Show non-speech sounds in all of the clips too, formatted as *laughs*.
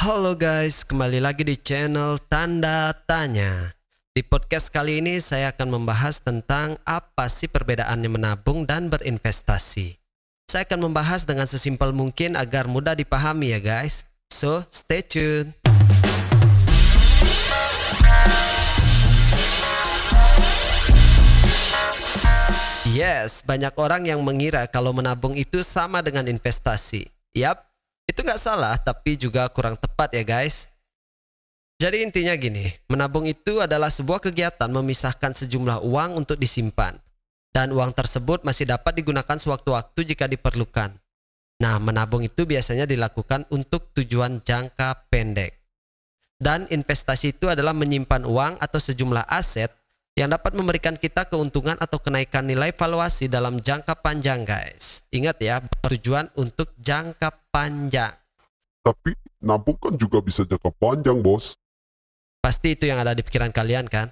Halo guys, kembali lagi di channel Tanda Tanya. Di podcast kali ini saya akan membahas tentang apa sih perbedaannya menabung dan berinvestasi. Saya akan membahas dengan sesimpel mungkin agar mudah dipahami ya guys. So, stay tune. Yes, banyak orang yang mengira kalau menabung itu sama dengan investasi. Yap, itu nggak salah, tapi juga kurang tepat ya guys. Jadi intinya gini, menabung itu adalah sebuah kegiatan memisahkan sejumlah uang untuk disimpan. Dan uang tersebut masih dapat digunakan sewaktu-waktu jika diperlukan. Nah, menabung itu biasanya dilakukan untuk tujuan jangka pendek. Dan investasi itu adalah menyimpan uang atau sejumlah aset yang dapat memberikan kita keuntungan atau kenaikan nilai valuasi dalam jangka panjang guys. Ingat ya, bertujuan untuk jangka panjang. Tapi nabung kan juga bisa jangka panjang, bos. Pasti itu yang ada di pikiran kalian kan?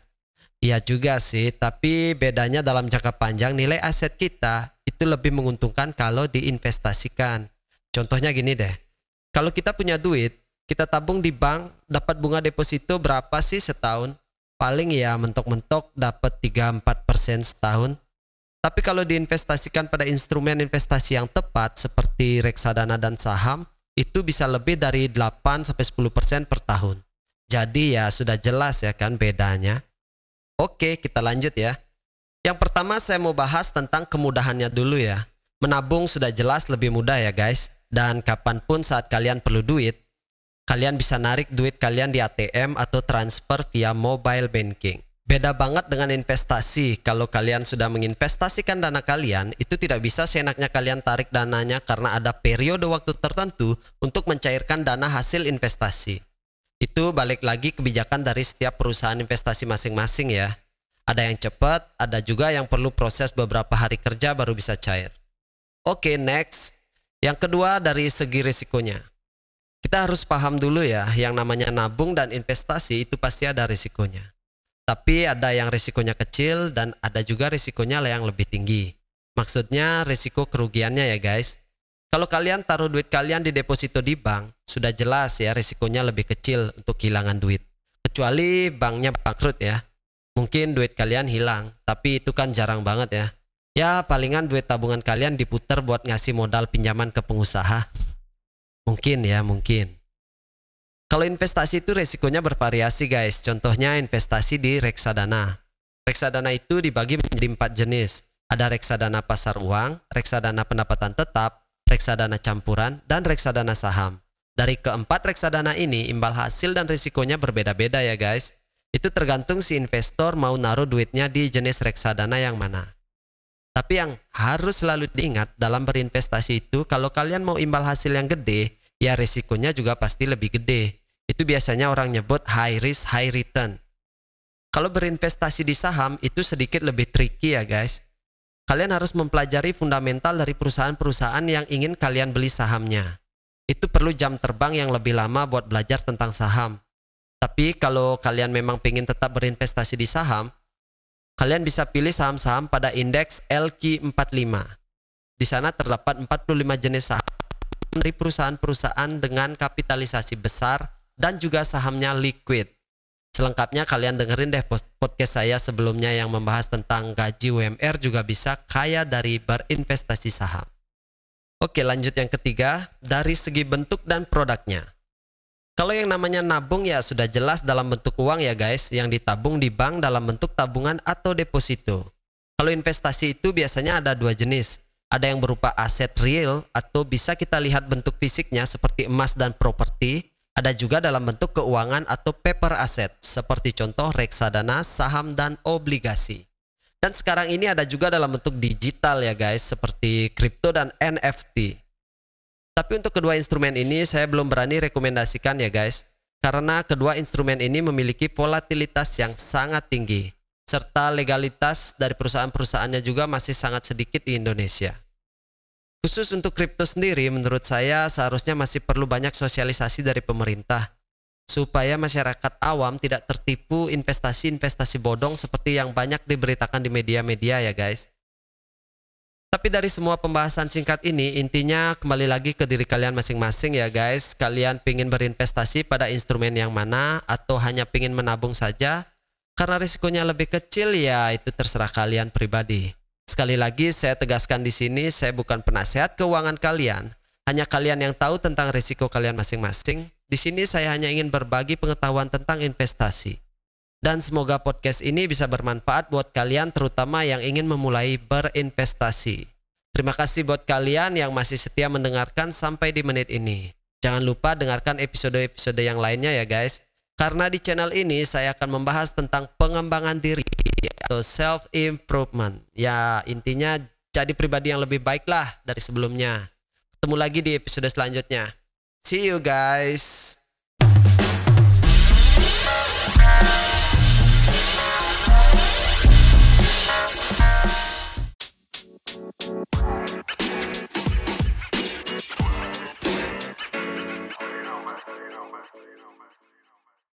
Iya juga sih, tapi bedanya dalam jangka panjang nilai aset kita itu lebih menguntungkan kalau diinvestasikan. Contohnya gini deh, kalau kita punya duit, kita tabung di bank, dapat bunga deposito berapa sih setahun? Paling ya mentok-mentok dapat 3-4% setahun. Tapi kalau diinvestasikan pada instrumen investasi yang tepat seperti reksadana dan saham, itu bisa lebih dari 8-10% per tahun. Jadi ya sudah jelas ya kan bedanya. Oke kita lanjut ya. Yang pertama saya mau bahas tentang kemudahannya dulu ya. Menabung sudah jelas lebih mudah ya guys. Dan kapan pun saat kalian perlu duit, kalian bisa narik duit kalian di ATM atau transfer via mobile banking. Beda banget dengan investasi. Kalau kalian sudah menginvestasikan dana kalian, itu tidak bisa seenaknya kalian tarik dananya karena ada periode waktu tertentu untuk mencairkan dana hasil investasi. Itu balik lagi kebijakan dari setiap perusahaan investasi masing-masing ya. Ada yang cepat, ada juga yang perlu proses beberapa hari kerja baru bisa cair. Oke, next. Yang kedua dari segi risikonya. Kita harus paham dulu ya, yang namanya nabung dan investasi itu pasti ada risikonya. Tapi ada yang risikonya kecil dan ada juga risikonya yang lebih tinggi. Maksudnya risiko kerugiannya ya guys. Kalau kalian taruh duit kalian di deposito di bank, sudah jelas ya risikonya lebih kecil untuk kehilangan duit. Kecuali banknya bangkrut ya. Mungkin duit kalian hilang, tapi itu kan jarang banget ya. Ya palingan duit tabungan kalian diputar buat ngasih modal pinjaman ke pengusaha. *laughs* Mungkin ya, mungkin. Kalau investasi itu resikonya bervariasi guys. Contohnya investasi di reksadana. Reksadana itu dibagi menjadi empat jenis. Ada reksadana pasar uang, reksadana pendapatan tetap, reksadana campuran, dan reksadana saham. Dari keempat reksadana ini, imbal hasil dan risikonya berbeda-beda ya guys. Itu tergantung si investor mau naruh duitnya di jenis reksadana yang mana. Tapi yang harus selalu diingat dalam berinvestasi itu, kalau kalian mau imbal hasil yang gede, ya risikonya juga pasti lebih gede. Itu biasanya orang nyebut high risk, high return. Kalau berinvestasi di saham itu sedikit lebih tricky ya guys. Kalian harus mempelajari fundamental dari perusahaan-perusahaan yang ingin kalian beli sahamnya. Itu perlu jam terbang yang lebih lama buat belajar tentang saham. Tapi kalau kalian memang ingin tetap berinvestasi di saham, kalian bisa pilih saham-saham pada indeks LQ45. Di sana terdapat 45 jenis saham dari perusahaan-perusahaan dengan kapitalisasi besar dan juga sahamnya liquid. Selengkapnya kalian dengerin deh podcast saya sebelumnya yang membahas tentang gaji UMR juga bisa kaya dari berinvestasi saham. Oke lanjut yang ketiga, dari segi bentuk dan produknya. Kalau yang namanya nabung ya sudah jelas dalam bentuk uang ya guys, yang ditabung di bank dalam bentuk tabungan atau deposito. Kalau investasi itu biasanya ada dua jenis, ada yang berupa aset real atau bisa kita lihat bentuk fisiknya seperti emas dan properti. Ada juga dalam bentuk keuangan atau paper asset seperti contoh reksadana, saham, dan obligasi. Dan sekarang ini ada juga dalam bentuk digital ya guys seperti kripto dan NFT. Tapi untuk kedua instrumen ini saya belum berani rekomendasikan ya guys. Karena kedua instrumen ini memiliki volatilitas yang sangat tinggi serta legalitas dari perusahaan-perusahaannya juga masih sangat sedikit di Indonesia. Khusus untuk kripto sendiri, menurut saya seharusnya masih perlu banyak sosialisasi dari pemerintah supaya masyarakat awam tidak tertipu investasi-investasi bodong seperti yang banyak diberitakan di media-media ya guys. Tapi dari semua pembahasan singkat ini, intinya kembali lagi ke diri kalian masing-masing ya guys. Kalian pingin berinvestasi pada instrumen yang mana atau hanya pingin menabung saja? Karena risikonya lebih kecil ya itu terserah kalian pribadi. Sekali lagi saya tegaskan di sini, saya bukan penasehat keuangan kalian. Hanya kalian yang tahu tentang risiko kalian masing-masing. Di sini saya hanya ingin berbagi pengetahuan tentang investasi. Dan semoga podcast ini bisa bermanfaat buat kalian terutama yang ingin memulai berinvestasi. Terima kasih buat kalian yang masih setia mendengarkan sampai di menit ini. Jangan lupa dengarkan episode-episode yang lainnya ya guys. Karena di channel ini saya akan membahas tentang pengembangan diri atau self improvement. Ya, intinya jadi pribadi yang lebih baik lah dari sebelumnya. Ketemu lagi di episode selanjutnya. See you guys.